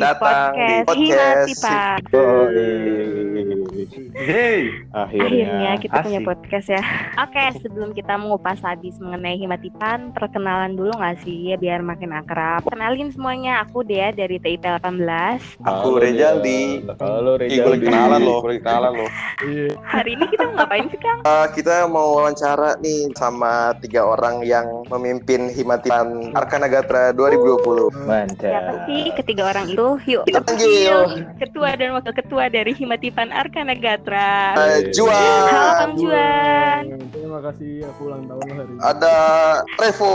datang di podcast podcast. Himatipan. Hey, Akhirnya kita asik. punya podcast ya. Oke, sebelum kita mengupas habis mengenai Himatipan, perkenalan dulu nggak sih ya biar makin akrab. Kenalin semuanya, aku Dea dari TIP 18. Aku Rejaldi. Halo Ih, boleh Rejaldi. kenalan loh, boleh kenalan loh. Hari ini kita ngapain sih Kang? Eh, kita mau wawancara nih sama tiga orang yang memimpin Himatipan Arkana Gatra 2020. Siapa Mantap. sih ketiga orang itu? Yuk Kita panggil ketua dan wakil ketua dari Himatipan Gatra. eh, Halo Juan, Kang Juan. Terima kasih aku ulang tahun hari ini. ada Revo,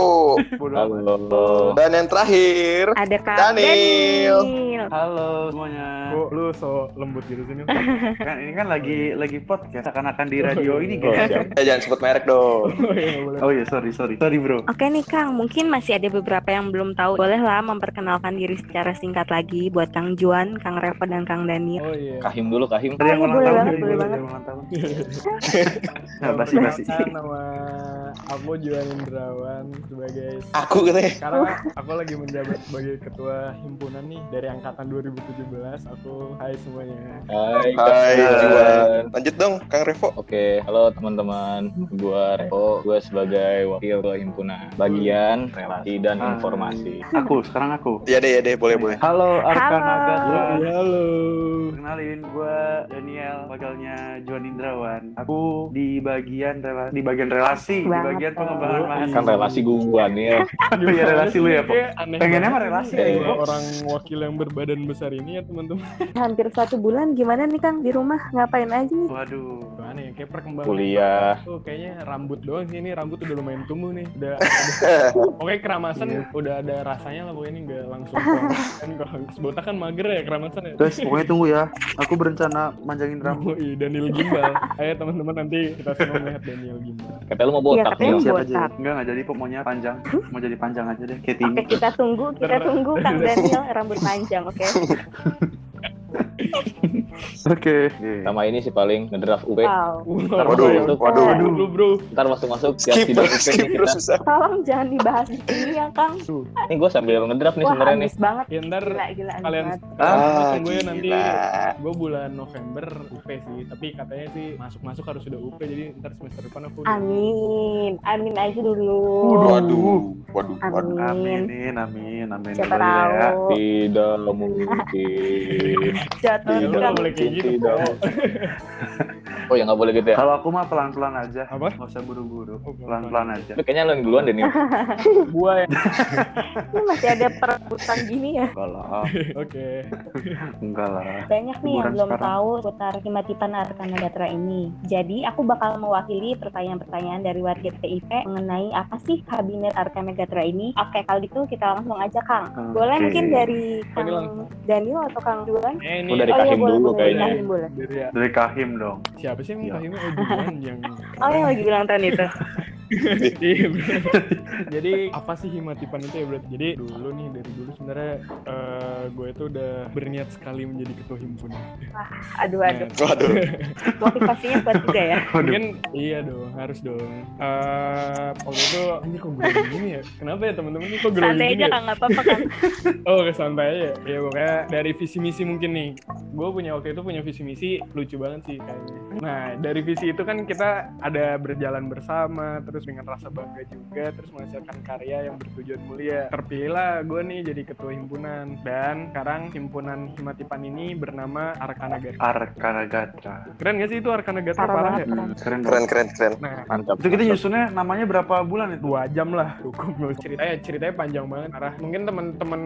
Halo. dan yang terakhir Ada Kang Daniel. Daniel. halo semuanya. Kok lu so lembut gitu sini? Kan ini kan lagi lagi podcast akan-akan di radio ini Oh, siap. Eh, jangan sebut merek dong. Oh iya. Oh iya, sorry, sorry. Sorry, bro. Oke nih Kang, mungkin masih ada beberapa yang belum tahu. Bolehlah memperkenalkan diri secara singkat lagi buat Kang Juan, Kang Revo, dan Kang Daniel. Oh iya. Kahim dulu, Kahim. Iya, boleh tahun, banget, boleh banget. ulang tahun. Nah, Nama basi-basi. perkenalkan, Nama aku Juan Indrawan sebagai Aku katanya. sekarang aku lagi menjabat sebagai ketua himpunan nih dari angkatan 2017. Aku hai semuanya. Hai, Hai Juan. Lanjut dong, Kang Revo. Oke, halo teman-teman. Gua Revo, gua sebagai wakil ketua himpunan bagian relasi dan Ah. informasi. Aku, sekarang aku. Ya deh, ya deh, boleh boleh. Halo, Arkana Halo. Halo. Kenalin, gue Daniel, wakilnya Juan Indrawan. Aku di bagian relasi, di bagian relasi, di bagian pengembangan mahasiswa. Kan relasi ya. Oh iya, relasi lu ya, Pok? Aneh Pengennya mah relasi ya, Pok. orang wakil yang berbadan besar ini ya teman-teman. Hampir satu bulan gimana nih Kang di rumah? Ngapain aja nih? Waduh. Gimana ya? Kayak perkembangan. Kuliah. Tuh kayaknya rambut doang sih ini rambut udah lumayan tumbuh nih. Udah, udah pokoknya keramasan udah ada rasanya lah pokoknya ini nggak langsung kan kalau sebotak kan mager ya keramasan ya. Guys, pokoknya tunggu ya. Aku berencana manjangin rambut. Oh, iya, Daniel Gimbal. Ayo teman-teman nanti kita semua melihat Daniel Gimbal. Katanya lu mau Iya, botak katanya nih. Siap botak. aja. Enggak, enggak jadi, Pok. Maunya panjang. Mau jadi panjang aja deh, kayak. Oke, kita tunggu, kita tunggu Kang Daniel rambut panjang, oke? Oke. Sama ini sih paling ngedraft UP. Wow. Waduh, ya. waduh. Waduh, lu bro. Ntar masuk-masuk tiap Skip, tidak UP skip terus kita. susah. Tolong jangan dibahas di sini ya Kang. Ini gua sambil ngedraft nih sebenarnya nih. banget. Ya ntar Gila, gila, kalian. Ah, tunggu ya nanti gue bulan November UP sih tapi katanya sih masuk-masuk harus sudah UP jadi ntar semester depan aku udah- Amin, amin aja dulu. Waduh, waduh, waduh. Amin. Amin, amin, amin. Siapa ya. tahu. Tidak mungkin. Jatuh Ya, lu Tidak Oh ya nggak boleh gitu ya. Kalau aku mah pelan-pelan aja. Apa? Nggak usah buru-buru. Oh, Pelan-pelan aja. Tapi kayaknya lo yang duluan deh nih. Gua ya. Ini masih ada perebutan gini ya. Enggak lah. Oke. Enggak lah. Banyak nih yang belum sekarang. tahu seputar Himatipan Arkana Gatra ini. Jadi aku bakal mewakili pertanyaan-pertanyaan dari warga TIP mengenai apa sih Kabinet Arkana Gatra ini. Oke, kalau gitu kita langsung aja Kang. Boleh mungkin dari Kang Daniel atau Kang Juan? Eh, ini Oh, dari oh iya Kahim boleh, dulu boleh. kayaknya. Kahim boleh. dari Dari Kahim dong. Siapa sih yang Iya. kahimnya oh yang Oh yang lagi bilang tahun itu. Iya, bro. Jadi apa sih himatipan itu ya berarti? Jadi dulu nih dari dulu sebenarnya eh, gue itu udah berniat sekali menjadi ketua himpunan. Aduh aduh. Waduh. Motivasinya kuat juga ya. Mungkin iya dong, harus dong. Eh waktu itu anjir kok grogi gini ya? Kenapa ya teman-teman ini kok grogi Santai aja? Kang, nggak apa-apa Kang. Oh, ke santai aja. Ya pokoknya dari visi misi mungkin nih. Gue punya waktu itu punya visi misi lucu banget sih kayaknya. Nah, dari visi itu kan kita ada berjalan bersama, terus dengan rasa bangga juga, terus menghasilkan karya yang bertujuan mulia. Terpilihlah gue nih jadi ketua himpunan dan sekarang himpunan Himatipan ini bernama Arkana Gatra. Arkana Gatra. Keren gak sih itu Arkana Gatra Parah parah ya? Hmm, keren. Keren, keren, keren. Nah, Mantap. Itu kita nyusunnya namanya berapa bulan itu? dua jam lah cukup ceritanya ceritanya panjang banget arah mungkin teman-teman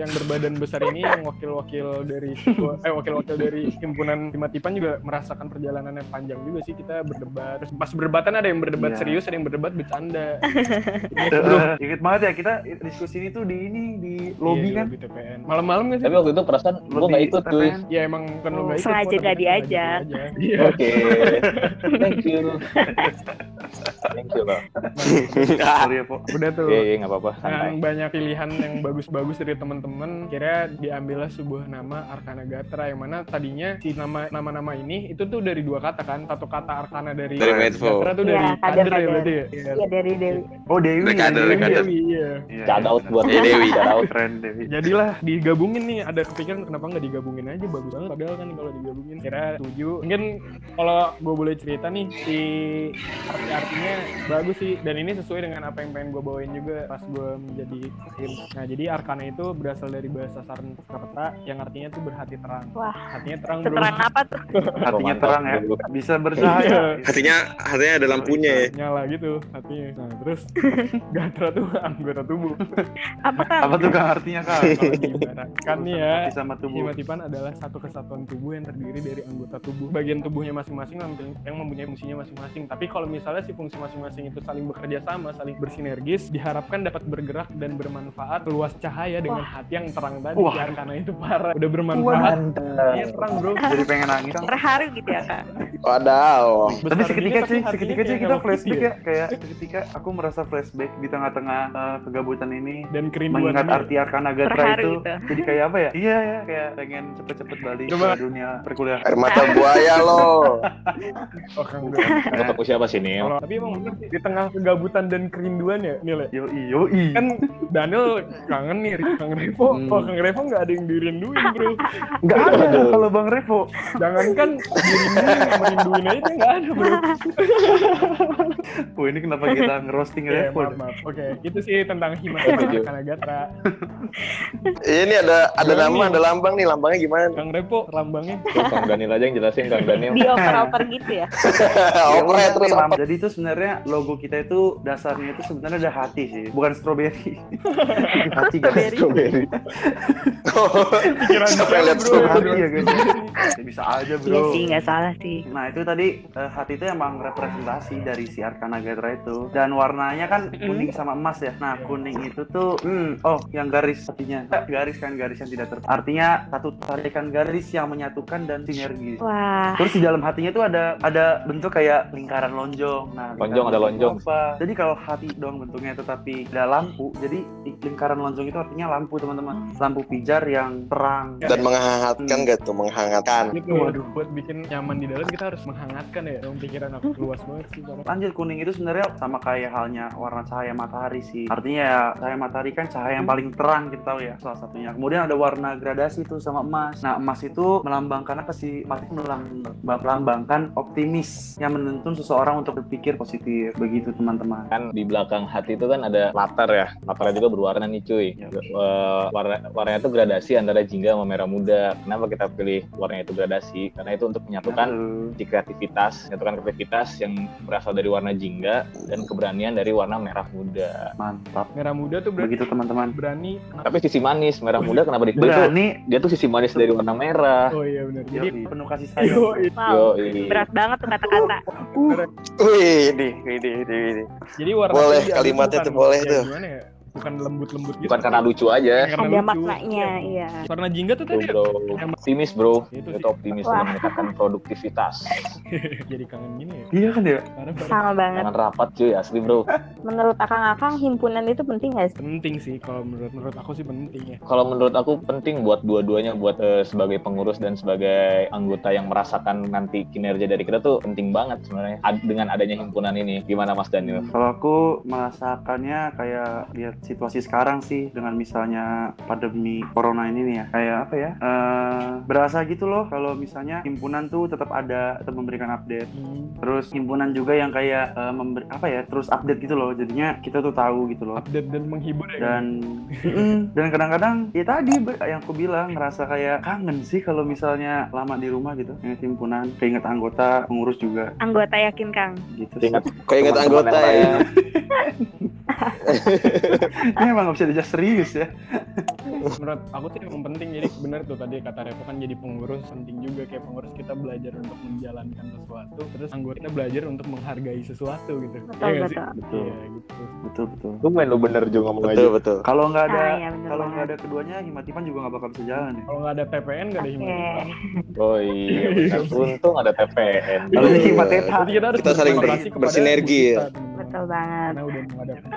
yang berbadan besar ini yang wakil-wakil dari eh wakil-wakil dari himpunan Himatipan juga merasakan perjalanan yang panjang juga sih kita berdebat terus pas berdebatan ada yang berdebat Iya. serius ada yang berdebat bercanda Eh, Ingat banget ya kita diskusi ini tuh di ini di lobby Iya, kan. di TPN malam-malam nggak sih Tapi waktu itu perasaan gua Lobby nggak ikut cuy. TPN. ya emang kan lo nggak ikut sengaja kan sengaja diajak. iya Oke. Thank you. Thank you loh. Sorry ya, Po. Udah tuh. Iya, iya, nggak apa-apa. yang Santai. banyak pilihan yang bagus-bagus dari teman-teman kira diambillah sebuah nama Arkana Gatra yang mana tadinya si nama nama-nama ini itu tuh dari dua kata kan satu kata Arkana dari, Dari. Gatra tuh Iya, dari kader, kader ya kader. Berarti ya Iya. Iya dari Dewi. Oh, Dewi. Dari kader, Dewi. dari kader. Dewi, iya Iya, Shout out iya, buat Eh, Dewi. Shout out. Keren Dewi. jadilah digabungin nih ada kepikiran kenapa nggak digabungin aja bagus banget padahal kan kalau digabungin kira setuju mungkin kalau gue boleh cerita nih si arti-artinya bagus sih dan ini sesuai dengan apa yang pengen gue bawain juga pas gue menjadi tim nah jadi Arkana itu berasal dari bahasa Sanskerta yang artinya tuh berhati terang Wah. hatinya terang bro Seterang apa tuh? Hatinya terang ya. Bisa bercahaya. Hatinya hatinya ada lampunya ya. nyala gitu hatinya nah terus Gatra tuh anggota tubuh Apa kan? Apa tuh Kang artinya, kalau diibaratkan nih ya sama tubuh. Hematipan adalah satu kesatuan tubuh yang terdiri dari anggota tubuh. Bagian tubuhnya masing-masing yang, mempunyai fungsinya masing-masing. Tapi kalau misalnya si fungsi masing-masing itu saling bekerja sama, saling bersinergis, diharapkan dapat bergerak dan bermanfaat luas cahaya dengan hati yang terang tadi. Wah. Ya, karena itu parah. Udah bermanfaat. Iya terang bro. Jadi pengen nangis. Terharu gitu ya kak. Wadaw. Tapi seketika sih, seketika sih kita flashback ya. Kayak seketika aku merasa flashback di tengah-tengah eh, kegabutan ini. Dan kerinduan Mengingat ini. arti Arkana Gatra Terharu itu. gitu. Jadi kayak apa ya? Iya ya, kayak pengen cepet-cepet balik Coba. ke dunia perkuliahan. Air mata buaya lo. Oh, kan gue. Menurut aku siapa sih? Kalau- Tapi emang bener sih, di tengah kegabutan dan kerinduan ya, Nil ya? Yoi, yoi. Kan Daniel kangen nih, Kang Revo. Hmm. Oh, Kang Revo nggak ada yang dirinduin, bro. Nggak ada kalau Bang Revo. Jangankan dirinduin, merinduin aja nggak ada, bro. Wah ini kenapa kita ngerosting Oke, Revo? maaf, maaf. Oke, itu sih tentang Setuju. Kanagatra. Ini ada ada Gimana nama, nih? ada lambang nih. Lambangnya gimana? Kang Revo, lambangnya. Tuh, Kang Daniel aja yang jelasin Kang Daniel. Di oper-oper gitu ya. Operate terus apa? Jadi itu sebenarnya logo kita itu dasarnya itu sebenarnya ada hati sih, bukan stroberi. hati guys. Strawberry. Pikiran Siapa saya, lihat bro. strawberry? Hati ya guys. Ya, bisa aja bro. Iya sih nggak salah sih. Nah itu tadi eh, hati itu emang representasi dari si Arkana Gatra itu dan warnanya kan kuning sama emas ya. Nah kuning itu tuh, hmm, oh yang garis hatinya, Eh, garis kan garis yang tidak ter, artinya satu tarikan garis yang menyatukan dan sinergis. Wah. Terus di dalam hatinya tuh ada ada bentuk kayak lingkaran lonjong. Nah, lingkaran Lonjong, ada lonjong. Apa? Jadi kalau hati doang bentuknya tetapi ada lampu, jadi lingkaran lonjong itu artinya lampu teman-teman. Lampu pijar yang terang. Dan menghangatkan gak tuh? Menghangatkan. Gitu, waduh, buat bikin nyaman di dalam kita harus menghangatkan ya. Pikiran aku luas banget sih. Lanjut kuning itu sebenarnya sama kayak halnya warna cahaya matahari sih. Artinya ya cahaya matahari kan cahaya yang paling terang kita tahu ya salah satunya. Kemudian ada warna gradasi tuh sama emas. Nah emas itu melambangkan apa sih? Emas itu melambangkan optimis yang menuntun seseorang untuk berpikir positif. Begitu teman-teman. kan di belakang hati itu kan ada latar ya latarnya juga berwarna nih cuy Ya. Eh, warna warnanya itu gradasi antara jingga sama merah muda kenapa kita pilih warnanya itu gradasi karena itu untuk menyatukan di kreativitas menyatukan kreativitas yang berasal dari warna jingga dan keberanian dari warna merah muda Mantap. Merah muda tuh berarti Begitu teman-teman. berani. tapi sisi manis merah muda kenapa tuh Berani. dia tuh sisi manis dari warna merah Oh iya benar. Jadi Jadi penuh kasih sayang. Yo, Wow. Yo, Berat banget tuh kata-kata. Wih, ini, ini, ini, ini. jadi warna Boleh, itu kalimatnya tuh boleh tuh. Gimana ya? Bukan lembut-lembut gitu. bukan karena lucu aja Karena Ada lucu. maknanya, iya. Warna jingga tuh tadi bro optimis bro Itu itu optimis Wah. dan meningkatkan produktivitas jadi kangen gini ya. Iya kan ya? Karena Sama banget. jangan rapat cuy asli bro Menurut akang-akang himpunan itu penting nggak sih? penting sih kalau menurut menurut aku sih penting ya. Kalau menurut aku penting buat dua-duanya buat eh, sebagai pengurus dan sebagai anggota yang merasakan nanti kinerja dari kita tuh penting banget sebenarnya Ad- dengan adanya himpunan ini. Gimana Mas Daniel? Kalau aku merasakannya kayak lihat situasi sekarang sih dengan misalnya pandemi corona ini nih ya kayak apa ya eh berasa gitu loh kalau misalnya himpunan tuh tetap ada tetap memberikan update Hmm, terus himpunan juga yang kayak eh, memberi apa ya terus update gitu loh jadinya kita tuh tahu gitu loh update dan menghibur ya. dan Mm-mm. dan kadang-kadang ya tadi yang aku bilang ngerasa kayak kangen sih kalau misalnya lama di rumah gitu ingat himpunan keinget anggota pengurus juga Anggota yakin Kang. gitu sih. Ingat Kok inget teman-teman anggota ya? Ini emang nggak bisa dijak serius ya. menurut aku sih emang penting jadi benar tuh tadi kata Revo kan jadi pengurus penting juga kayak pengurus kita belajar untuk menjalankan sesuatu terus anggota kita belajar untuk menghargai sesuatu gitu Betul, Iya nggak sih? betul. Betul. iya gitu Betul betul. Lu main lu bener juga ngomong aja. Betul betul. Kalau nggak ada Ah, iya, bener kalau nggak ada keduanya Himatipan juga nggak bakal bisa jalan ya. kalau nggak ada TPN nggak ada himbauan Oh iya, benar. Untung ada TPN. Kalau Iya. Jadi kita harus Kita saling bersinergi ya. Betul banget. karena udah mengadakan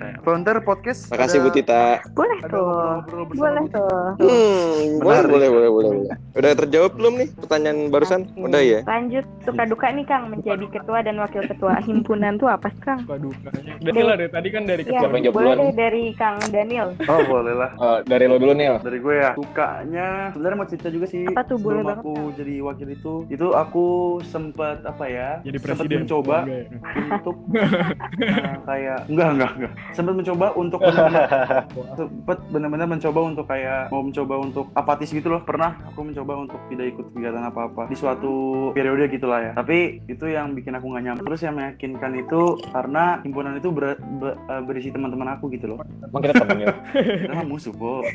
ini. Founder podcast. Makasih ada- Bu Tita. Boleh tuh. Boleh tuh. Hmm, boleh, boleh, boleh, boleh, boleh. Udah terjawab belum nih pertanyaan barusan? Oke. Udah ya? Lanjut suka duka nih Kang menjadi ketua dan wakil ketua himpunan tuh apa sih Kang? suka dukanya dari lah dari tadi kan dari Iya, Siapa yang jawab boleh deh dari Kang Daniel. Oh boleh lah. Eh, dari lo dulu nih. Dari gue ya, sukanya sebenarnya mau cerita juga sih. Apa tuh? Boleh banget, aku Kang. jadi wakil itu, itu aku sempat apa ya? jadi sempat presiden mencoba Enggak ya? untuk nah, kayak enggak enggak enggak sempat mencoba untuk benar-benar sempat benar-benar mencoba untuk kayak mau mencoba untuk apatis gitu loh pernah aku mencoba untuk tidak ikut kegiatan apa-apa di suatu periode gitulah ya tapi itu yang bikin aku nggak nyaman terus yang meyakinkan itu karena himpunan itu ber- be- eh, berisi teman-teman aku gitu loh Emang kita temen ya? musuh bo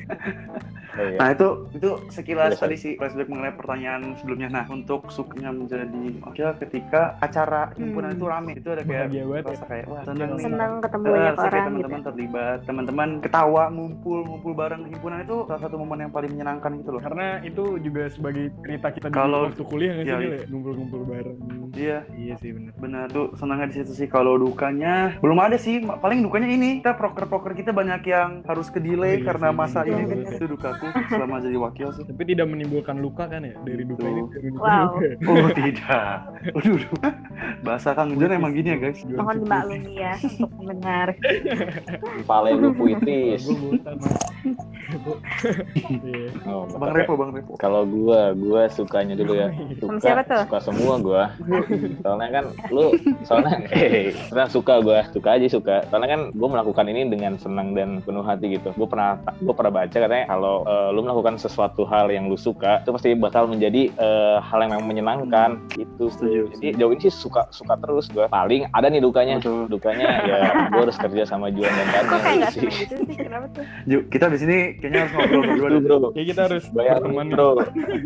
Oh, iya. Nah itu itu sekilas tadi sih flashback mengenai pertanyaan sebelumnya. Nah untuk sukanya menjadi wakil ketika acara himpunan Hmm. itu rame itu ada kayak banget ya. rasa kayak wah seneng nih. Senang ketemu Eh, banyak rasa orang gitu. teman-teman terlibat, teman-teman ketawa, ngumpul, ngumpul bareng himpunan itu salah satu momen yang paling menyenangkan gitu loh. karena itu juga sebagai cerita kita di Kalau- waktu kuliah nggak sih iya, iya. ya? ngumpul-ngumpul bareng Iya, iya sih benar benar tuh senangnya di situ sih. Kalau dukanya belum ada sih. Paling dukanya ini kita proker-proker kita banyak yang harus ke delay Oh, iya karena sih, masa iya, ini. benar. Itu dukaku selama jadi wakil sih. tapi tidak menimbulkan luka kan ya dari duka ini dari duka Wow. luka. Oh tidak. Waduh, bahasa Kang Jon emang gini ya guys. Mohon dimaklumi ya untuk mendengar. Pale lu puitis. Oh, Bang Repo, Bang Repo. Kalau gua, gua sukanya dulu ya. Suka, siapa tuh? suka semua gua. Soalnya kan lu, soalnya, eh, soalnya suka gua, suka aja suka. Soalnya kan gua melakukan ini dengan senang dan penuh hati gitu. Gua pernah, gua pernah baca katanya kalau eh, lu melakukan sesuatu hal yang lu suka, itu pasti bakal menjadi eh, hal yang memang menyenangkan. Gitu. Setuju. Jadi jauh ini sih suka, suka terus gua. Paling ada nih dukanya. Betul. Dukanya ya gua harus kerja sama Juan dan Kok kayak nggak sih. seneng gitu sih? Kenapa tuh? Yuk, kita di sini kayaknya harus ngobrol berdua deh. bro, ya kita harus bayar berteman bro.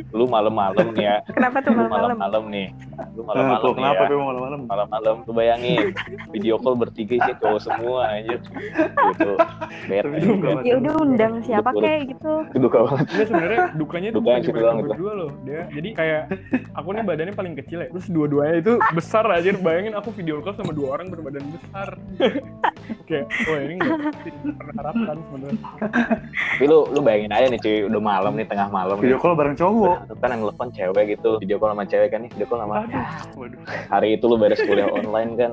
Lu malam-malam nih ya, Kenapa tuh lu malam-malam? malam-malam nih lu Eh, malam-malam kenapa ya malam-malam? malam-malam lu bayangin video call bertiga sih cowok semua anjir gitu bete Ya udah undang siapa kayak gitu. itu duka banget Enggak sebenarnya dukanya itu Duka bukan itu. berdua loh dia jadi kayak aku nih badannya paling kecil ya terus dua-duanya itu besar aja bayangin aku video call sama dua orang berbadan besar kayak wah ini pernah harapkan sebenarnya tapi lu lu bayangin aja nih cuy udah malam nih tengah malam nih Video call bareng cowok. Nah, kan yang telepon cewek gitu video call sama cewek kan nih video call sama Waduh. hari itu lu beres kuliah online kan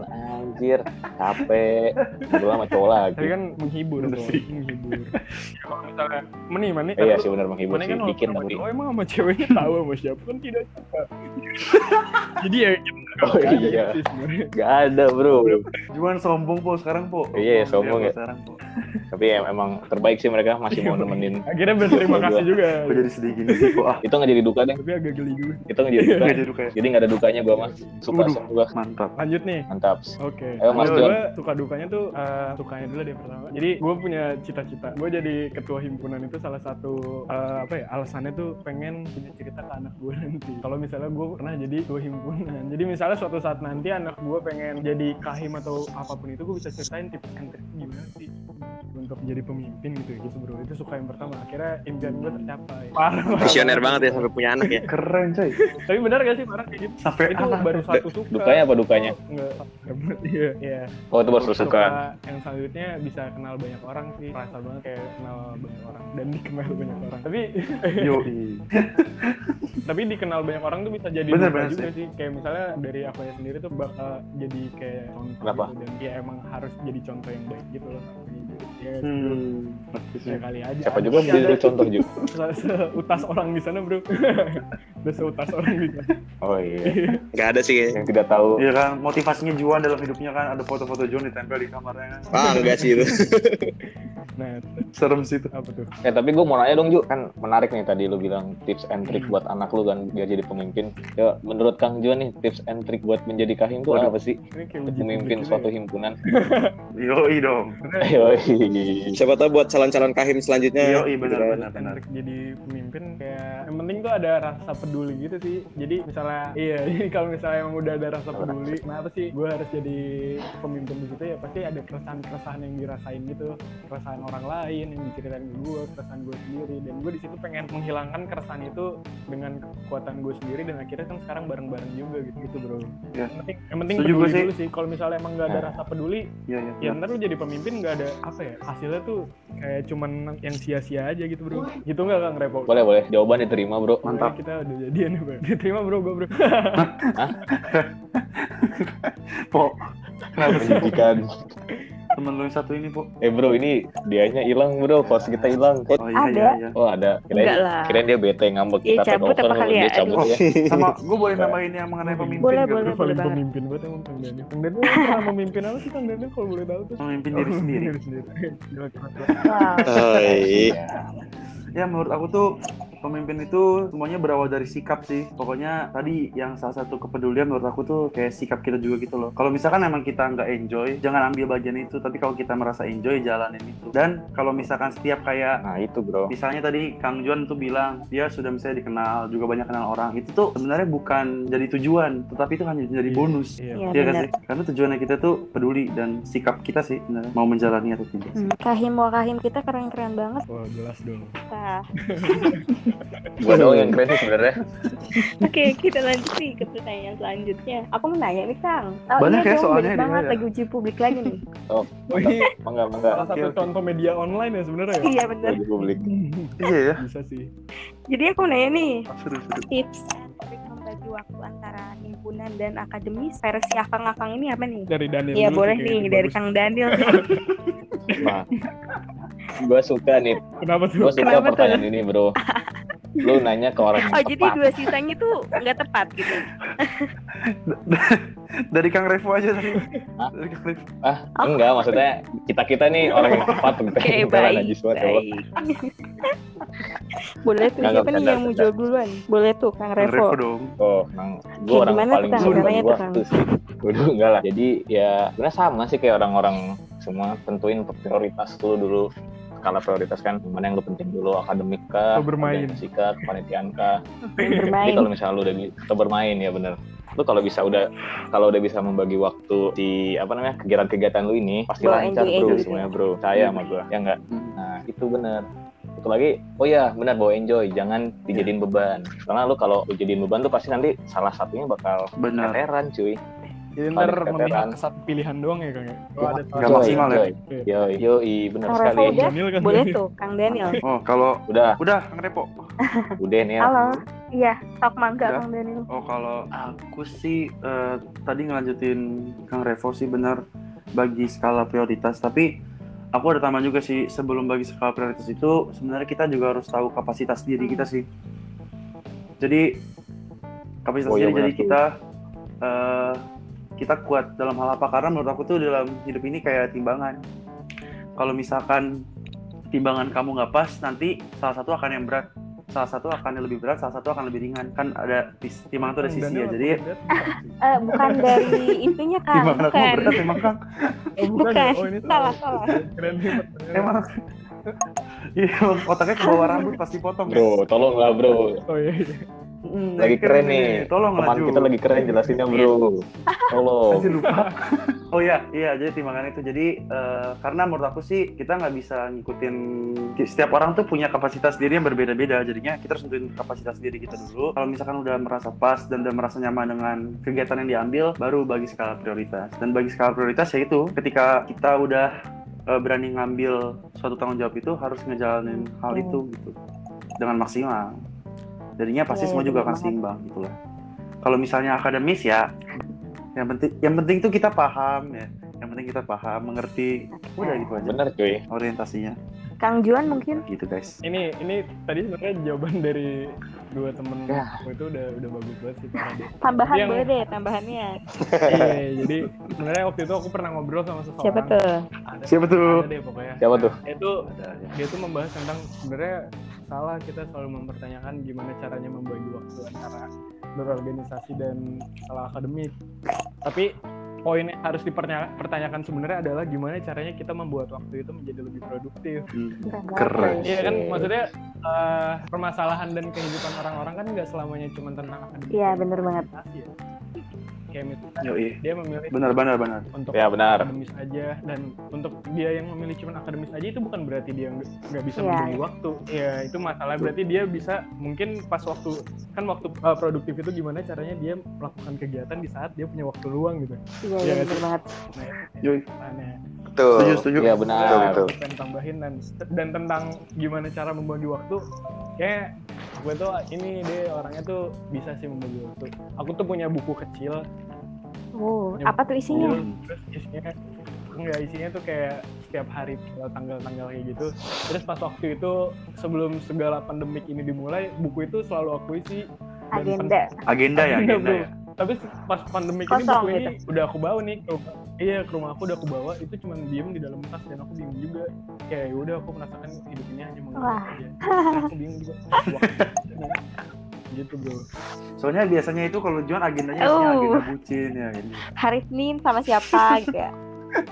anjir capek ngobrol sama cowok tapi lagi kan menghibur Bener sih. menghibur Ya, kalau misalnya meni meni iya sih benar menghibur sih kan sama tapi cowok emang sama ceweknya tahu sama siapa kan tidak suka. Jadi ya nggak Oh, ada iya. sih sebenarnya. gak ada bro Juan sombong po sekarang po. Iya, sombong ya. Sekarang po. tapi em- emang terbaik sih mereka masih mau nemenin Akhirnya berterima kasih juga. Kok jadi sedih gini sih po? Ah, itu nggak jadi duka deh Tapi agak geli juga. itu nggak jadi duka nggak jadi nggak ada dukanya gua mas suka Waduh. semua Mantap. Lanjut nih. mantap Oke. Ayo, Mas Kalau John. gue suka dukanya tuh eh, sukanya dulu deh pertama. Jadi gue punya cita-cita. Gue jadi ketua himpunan itu salah satu eh, apa ya alasannya tuh pengen punya cerita ke anak gue nanti. Kalau misalnya gue pernah jadi ketua himpunan. Jadi misalnya suatu saat nanti anak gue pengen jadi kahim atau apa pun itu gue bisa ceritain tips and trik gimana sih untuk jadi pemimpin gitu gitu bro. Itu suka yang pertama. Akhirnya impian gue tercapai. Parah. Visioner banget ya sampai punya anak ya. Keren coy. Tapi benar gak sih parah kayak gitu? Sampai Itu anak. baru satu suka. dukanya apa dukanya Enggak. Iya. Iya. oh itu baru suka yang selanjutnya bisa kenal banyak orang sih rasa banget kayak kenal banyak orang dan dikenal banyak orang tapi Yo. tapi dikenal banyak orang tuh bisa jadi Bener, bener juga sih kayak misalnya dari aku ya sendiri tuh bakal jadi kayak contoh Kenapa? gitu. dan ya emang harus jadi contoh yang baik gitu loh ya Hmm. sih. sekali aja siapa juga ada contoh juga se- seutas orang di sana bro ada seutas orang di sana oh iya Nggak ada sih yang tidak tahu Iya kan, motivasinya Juan dalam hidupnya kan ada foto-foto Juan ditempel di kamarnya. Ah, enggak sih itu. nah Serem sih itu. apa tuh Eh tapi gue mau nanya dong Ju, kan menarik nih tadi lu bilang tips and trick buat anak lu kan biar jadi pemimpin. Ya menurut Kang Juan nih tips and trick buat menjadi kahim tuh apa sih? gitu suatu ya. himpunan. Yoi dong. Siapa tahu buat calon-calon kahim selanjutnya. Iya, iya benar kan. benar benar. Jadi pemimpin kayak yang penting tuh ada rasa peduli gitu sih jadi misalnya iya jadi kalau misalnya emang udah ada rasa peduli kenapa sih gue harus jadi pemimpin di situ ya pasti ada keresahan keresahan yang dirasain gitu keresahan orang lain yang diceritain ke gue keresahan gue sendiri dan gue di situ pengen menghilangkan keresahan itu dengan kekuatan gue sendiri dan akhirnya kan sekarang bareng bareng juga gitu gitu bro Ya. yang penting yang penting Setuju peduli gue sih. dulu sih kalau misalnya emang nggak ada Nah. rasa peduli Iya iya. ya ntar lu jadi pemimpin nggak ada apa ya hasilnya tuh kayak cuman yang sia-sia aja gitu bro gitu nggak kang Repo Boleh boleh. Jawaban diterima bro. Mantap. kita udah jadian ya bro diterima bro gue bro Po. Kenapa? Menjijikan. Temen lu yang satu ini, Po? Eh bro, ini dianya hilang bro. Host kita hilang. Oh iya Ada. iya iya. Oh ada. Kirain, Enggak lah. kirain dia bete ngambek Iya, kita take cabut apa kali ya? Dia cabut ya. Sama gue boleh nambahin yang mengenai pemimpin Boleh, boleh. Lu paling pemimpin banget emang Kang Daniel Kang Daniel pernah memimpin apa sih Kang Daniel kalau boleh tahu tuh Memimpin diri Oh, sendiri. diri sendiri. Wow. Hai. Ya menurut aku tuh pemimpin itu semuanya berawal dari sikap sih. Pokoknya tadi yang salah satu kepedulian menurut aku tuh kayak sikap kita juga gitu loh. Kalau misalkan emang kita nggak enjoy, jangan ambil bagian itu. Tapi kalau kita merasa enjoy, jalanin itu. Dan kalau misalkan setiap kayak Nah itu bro. Misalnya tadi Kang Juan tuh bilang dia sudah misalnya dikenal, juga banyak kenal orang. Itu tuh sebenarnya bukan jadi tujuan, tetapi itu hanya jadi Iya. bonus. Iya. Iya Iya kan sih? Karena tujuannya kita tuh peduli dan sikap kita sih sebenarnya mau menjalani atau tidak. Hmm, Kahim wakahim kita keren-keren banget. Wah jelas dong Nah, Gua doang yang keren sih sebenarnya. Oke, kita lanjut nih ke pertanyaan selanjutnya. Aku mau nanya nih, Kang. Oh, Banyak ya soalnya banyak banget lagi uji publik lagi nih. Oh, Oh, ini mangga mangga. salah satu oke. contoh media online ya sebenarnya ya iya bener. Lagi publik. Iya ya. bisa sih Jadi aku mau nanya nih, Seru seru. tips membagi waktu antara himpunan dan akademis versi akang-akang ini apa nih? dari Daniel Iya boleh nih dari bagus. Kang Daniel. Nah, gua suka nih. kenapa tuh Gua suka Kenapa tuh? pertanyaan ini bro. Lu nanya ke orang yang Oh jadi tepat. dua sisanya tuh nggak tepat gitu. Dari Kang Revo aja tadi. Hah? Dari Kang Revo. Ah, enggak maksudnya kita kita nih orang yang tepat gitu. Lah baik. najis banget Allah. baik. Boleh tuh siapa nih yang mau jawab duluan? Boleh tuh Kang Kang Revo Revo. dong. Oh, Kayak gue orang gimana paling Kang? dulu tuh, Kang? waktu sih. Waduh, enggak lah. Jadi ya sebenarnya sama sih kayak orang-orang semua tentuin prioritas dulu dulu skala prioritas kan mana yang lu penting dulu akademik kah, Atau bermain. kah, kepanitiaan kah. Jadi bermain. kalau misalnya lu udah atau bermain ya bener. Lu kalau bisa udah kalau udah bisa membagi waktu di apa namanya kegiatan-kegiatan lu ini pasti Bawa lancar enjoy bro enjoy semuanya bro. Saya sama gua. Ya enggak? Hmm. Nah, itu bener. Satu lagi, oh ya benar bawa enjoy, jangan dijadiin beban. Karena lu kalau lu jadiin beban tuh pasti nanti salah satunya bakal Benar. keteran cuy. Jadi ntar memihak keteteran. ke satu pilihan doang ya Kang ya oh, ada salah maksimal ya? Yoi, yoi, bener Kang sekali. Udah? Daniel kan Boleh tuh Kang Daniel. Oh kalau Udah, udah Kang Revo. udah nih. Halo. Iya, sok mangga. Kang Daniel. Oh kalau aku sih eh, tadi ngelanjutin Kang Revo sih benar bagi skala prioritas tapi aku ada tambahan juga sih sebelum bagi skala prioritas itu sebenarnya kita juga harus tahu kapasitas diri kita sih. Jadi kapasitas Oh, iya diri jadi benar. kita eh, kita kuat dalam hal apa karena menurut aku tuh dalam hidup ini kayak timbangan. Kalau misalkan timbangan kamu nggak pas nanti salah satu akan yang berat salah satu akan yang lebih berat, salah satu akan lebih ringan. Kan ada timbangan itu ada sisi ya. Jadi Eh, bukan dari itunya Kang, timbangan aku bukan. berat emang Kang. Oh, Bukan. ya? Oh, ini Salah, salah. Keren. Emang Iya, emang otaknya ke bawah rambut pasti potong. ya. Bro, tolong lah bro. Oh iya. iya. Mm, Lagi keren nih. Tolong Teman Ju. kita lagi keren jelasinnya bro. Tolong. Masih lupa. oh iya, iya. Jadi timbangan itu. Jadi eh, karena menurut aku sih kita nggak bisa ngikutin. Setiap orang tuh punya kapasitas diri yang berbeda-beda. Jadinya kita harus nentuin kapasitas diri kita dulu. Kalau misalkan udah merasa pas dan udah merasa nyaman dengan kegiatan yang diambil, baru bagi skala prioritas. Dan bagi skala prioritas ya itu. Ketika kita udah eh, berani ngambil suatu tanggung jawab itu harus ngejalanin hal Hmm. itu gitu dengan maksimal. Jadinya pasti Iya, semua iya, juga bener akan seimbang gitu lah. Kalau misalnya akademis ya yang penting yang penting tuh kita paham ya. Yang penting kita paham, mengerti. Udah gitu aja Bener cuy. orientasinya. Kang Juan mungkin Gitu guys. Ini ini tadi sebenarnya jawaban dari dua temen Ya. aku itu udah udah bagus banget sih tambahan Yang- boleh deh tambahannya. Iya, jadi sebenarnya waktu itu aku pernah ngobrol sama seseorang. Siapa tuh? Ada, Siapa tuh? Ada deh pokoknya. Siapa tuh? Ada ya. dia tuh membahas tentang sebenarnya salah kita selalu mempertanyakan gimana caranya membagi waktu antara berorganisasi dan salah akademik. Tapi poin yang harus dipertanyakan sebenarnya adalah gimana caranya kita membuat waktu itu menjadi lebih produktif. Hmm, Keren. Iya kan maksudnya eh, permasalahan dan kehidupan orang-orang kan nggak selamanya cuma tentang akademik. Iya, bener banget. Ya. Kayak misalnya Yoi. dia memilih Benar benar benar. untuk Ya benar. akademis aja dan untuk dia yang memilih cuma akademis aja itu bukan berarti dia nggak bisa Iya. membagi waktu ya itu masalah berarti dia bisa mungkin pas waktu kan waktu uh, produktif itu gimana caranya dia melakukan kegiatan di saat dia punya waktu luang gitu Iya, bener sih? banget. nah itu Yoi. Betul. Setuju setuju. Iya Betul, benar. betul. pengen tambahin dan dan tentang gimana cara membagi waktu kayak gue tuh ini deh orangnya tuh bisa sih membagi waktu aku tuh punya buku kecil Oh, apa tuh buku isinya? terus isinya enggak isinya tuh kayak setiap hari tanggal tanggal-tanggal kayak gitu terus pas waktu itu sebelum segala pandemik ini dimulai buku itu selalu aku isi dan Agenda. Agenda ya, Agenda, agenda bro. ya. tapi pas pandemik ini Kosong buku ini gitu. udah aku bawa nih ke rumah iya ke rumah aku udah aku bawa itu cuma diem di dalam tas dan aku bingung juga kayak ya udah aku merasakan hidup ini hanya mengalir aja aku bingung juga waktu gitu bro Soalnya biasanya itu kalau Juan agendanya Oh. agenda bucin ya gitu. Hari Senin sama siapa gitu ya.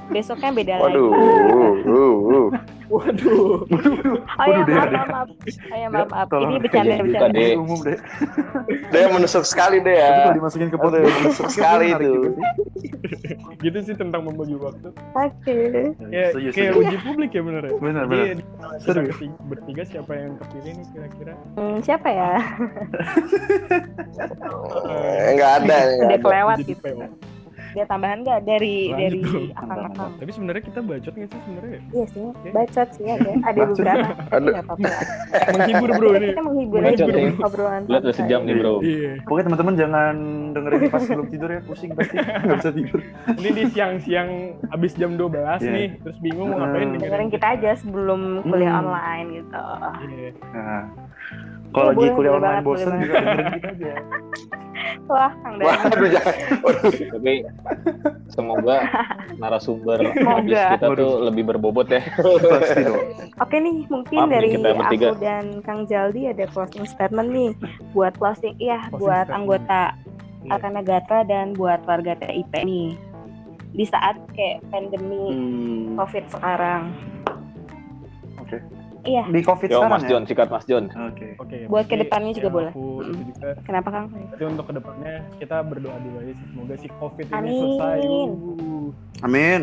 Besoknya beda Waduh. lagi. uh, uh, uh. waduh Oh ya, Waduh, maaf, maaf, maaf. Oh ya, maaf, maaf. Ini bercanda, bercanda. Dea. Umum deh. Dia menusuk sekali deh Tapi ya. kalau dimasukin ke podcast menusuk sekali itu. gitu sih tentang membagi waktu Oke. ya kayak uji publik ya bener ya Benar, Jadi, benar. di- kita Seru. bertiga, bertiga siapa yang kepilih nih kira-kira Hmm, siapa ya? Eh, Nggak ada, Udah kelewat gitu. Ada tambahan nggak dari Lanjut dari akang-akang? tapi sebenarnya kita bacot nggak sih sebenarnya Iya sih, bacot sih ada. Ada beberapa. Nggak apa-apa. menghibur bro ini Kita menghibur Bacot aja nih. obrolan. Lihat udah sejam nih bro. iya Pokoknya teman-teman jangan dengerin pas sebelum tidur ya, pusing pasti nggak bisa tidur. ini di siang-siang abis jam 12 Iya. nih terus bingung mau ngapain Hmm. Dengerin kita aja sebelum kuliah Hmm. online gitu. Iya. Nah, kalau lagi kuliah online banget, bosen boleh juga dengerin kita aja. Wah, Kang. Waduh. Tapi semoga narasumber Semoga. habis kita tuh lebih berbobot ya. Pasti dong. Oke nih, mungkin Maaf dari kita bertiga. aku dan Kang Jaldi ada closing statement nih buat closing, iya Closing buat statement. anggota Iya. Arkana Gatra dan buat warga TIP nih di saat kayak pandemi Hmm, COVID sekarang. Oke. Iya, Di COVID Yo sekarang Mas ya? John, sikat Mas John. Oke. Oke. Buat berarti ke depannya juga yang boleh. Aku juga. kenapa Kang? Berarti untuk ke depannya kita berdoa dulu aja sih semoga si COVID ini Amin. selesai. Uh. Amin.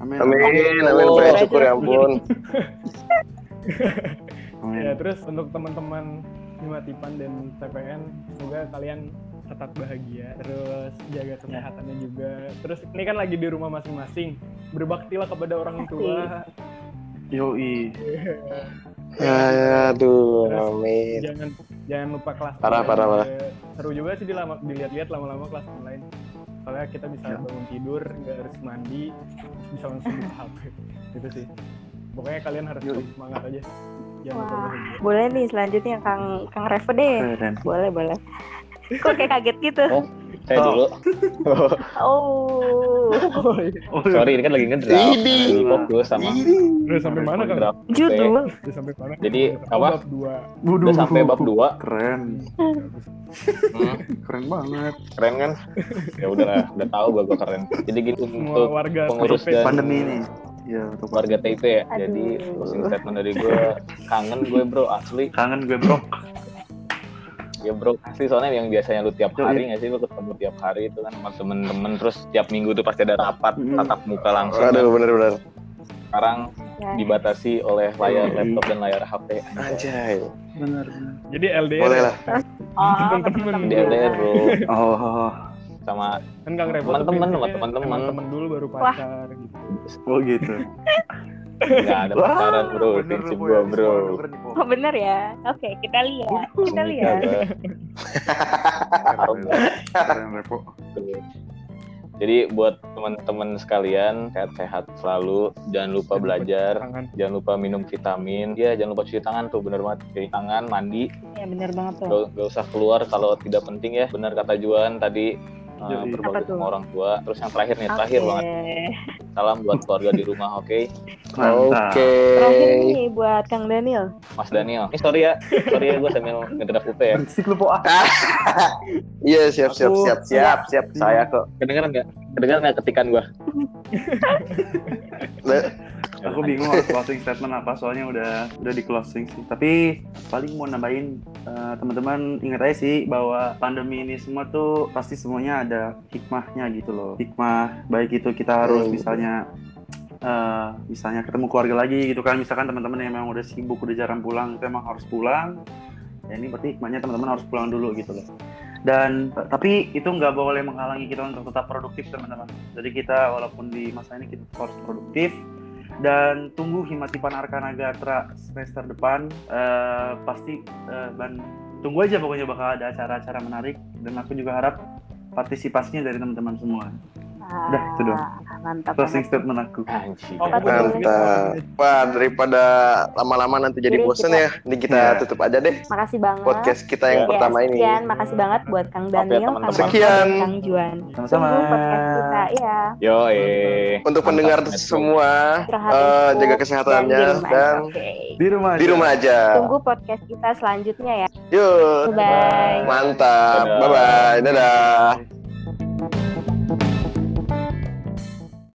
Amin. Amin, amin. Oh. Bersyukur ya ampun. Amin. Ya terus untuk teman-teman Himatipan dan TPN semoga kalian tetap bahagia terus jaga kesehatannya juga terus ini kan lagi di rumah masing-masing berbaktilah kepada orang tua Yoi. Aduh, amin. jangan jangan lupa kelas Parah, parah, parah. seru juga sih dilama, dilihat-lihat lama-lama kelas online soalnya kita bisa Ya. bangun tidur nggak harus mandi bisa langsung buka HP gitu sih pokoknya kalian harus Yoi. tetap semangat aja jangan Wah, boleh nih selanjutnya Kang Kang Revo deh. Keren. Boleh, boleh. Kok kayak kaget gitu? Oh. Saya Oh. dulu. Oh. Oh, iya. Oh, iya. Sorry, ini kan lagi ngedraft. Ini. Lagi fokus sama udah sampai mana kan. Judul. udah sampai mana Jadi, apa? bab dua Waduh. Udah sampai bab 2. Keren. Hmm, Keren banget. keren kan? Ya udah lah, udah tahu gua gua keren. Jadi gini untuk warga pengurus dan- Pandemi ini. Ya, untuk warga TIP ya. Aduh. Jadi closing statement dari gue kangen gue bro asli. kangen gue, Bro. Ya bro asli soalnya yang biasanya lu tiap hari nggak sih lu ketemu tiap hari itu kan sama temen-temen terus tiap minggu tuh pasti ada rapat Mm. tatap muka langsung. Aduh, bener-bener. Sekarang Ya. dibatasi oleh layar laptop dan layar HP. Anjay. Benar, benar. jadi LDR Boleh ya? lah. Oh, Temen-temen. temen-temen. Di LDR bro Oh, sama kan Kang Revo tuh Temen-temen sama temen dulu baru Wah. pacar gitu. oh gitu. nggak ada pacaran bro bener prinsip gue bro. Boy. Oh, bener ya? Oke, kita lihat. Kita lihat. Jadi buat teman-teman sekalian sehat-sehat selalu, jangan lupa belajar, jangan lupa minum vitamin, ya jangan lupa cuci tangan tuh bener banget cuci tangan, mandi, Ya, bener banget tuh. gak, gak usah keluar kalau tidak penting ya, benar kata Juan tadi. Uh, sama orang tua. Terus yang terakhir nih, Oke. terakhir banget. Salam buat keluarga di rumah, oke? Mantap. Oke. Terakhir nih buat Kang Daniel. Mas Daniel. Ini sorry ya, sorry ya gue sambil ngedraft UP ya. Berisik lu, Po. Ah. Iya siap siap siap siap siap saya kok. Kedengeran nggak? Kedengeran nggak ketikan gua? Aku bingung harus closing statement apa soalnya udah udah di closing sih. Tapi paling mau nambahin eh, teman-teman ingat aja sih bahwa pandemi ini semua tuh pasti semuanya ada hikmahnya gitu loh. Hikmah baik itu kita harus misalnya eh, misalnya ketemu keluarga lagi gitu kan. Misalkan teman-teman yang memang udah sibuk udah jarang pulang itu emang harus pulang. Ya ini berarti hikmahnya teman-teman harus pulang dulu gitu loh. Dan eh, tapi itu nggak boleh menghalangi kita untuk tetap produktif teman-teman. Jadi kita walaupun di masa ini kita harus produktif dan tunggu Himatipan Arkana Gatra semester depan Eh, pasti eh, ban tunggu aja pokoknya bakal ada acara-acara menarik dan aku juga harap partisipasinya dari teman-teman semua. Udah, itu doang. Ah, Mantap. Closing statement aku. Oh, tuh? Mantap. Wah daripada lama-lama nanti jadi Jadi bosen kita- ya. Ini kita Iya. tutup aja deh Makasih banget. podcast kita yang Ya, pertama ini. sekian. Makasih banget buat Kang ya, Daniel, Kang Sekian. dan Kang Juan. Sama-sama. Podcast kita, ya. Yo eh. Untuk Mantap, pendengar Metro. semua, eh, cukup jaga dan kesehatannya dan. Oke. Di rumah aja. di rumah aja. Tunggu podcast kita selanjutnya ya. Yuk, Bye. mantap. Dadah. Bye bye. Dadah. Bye.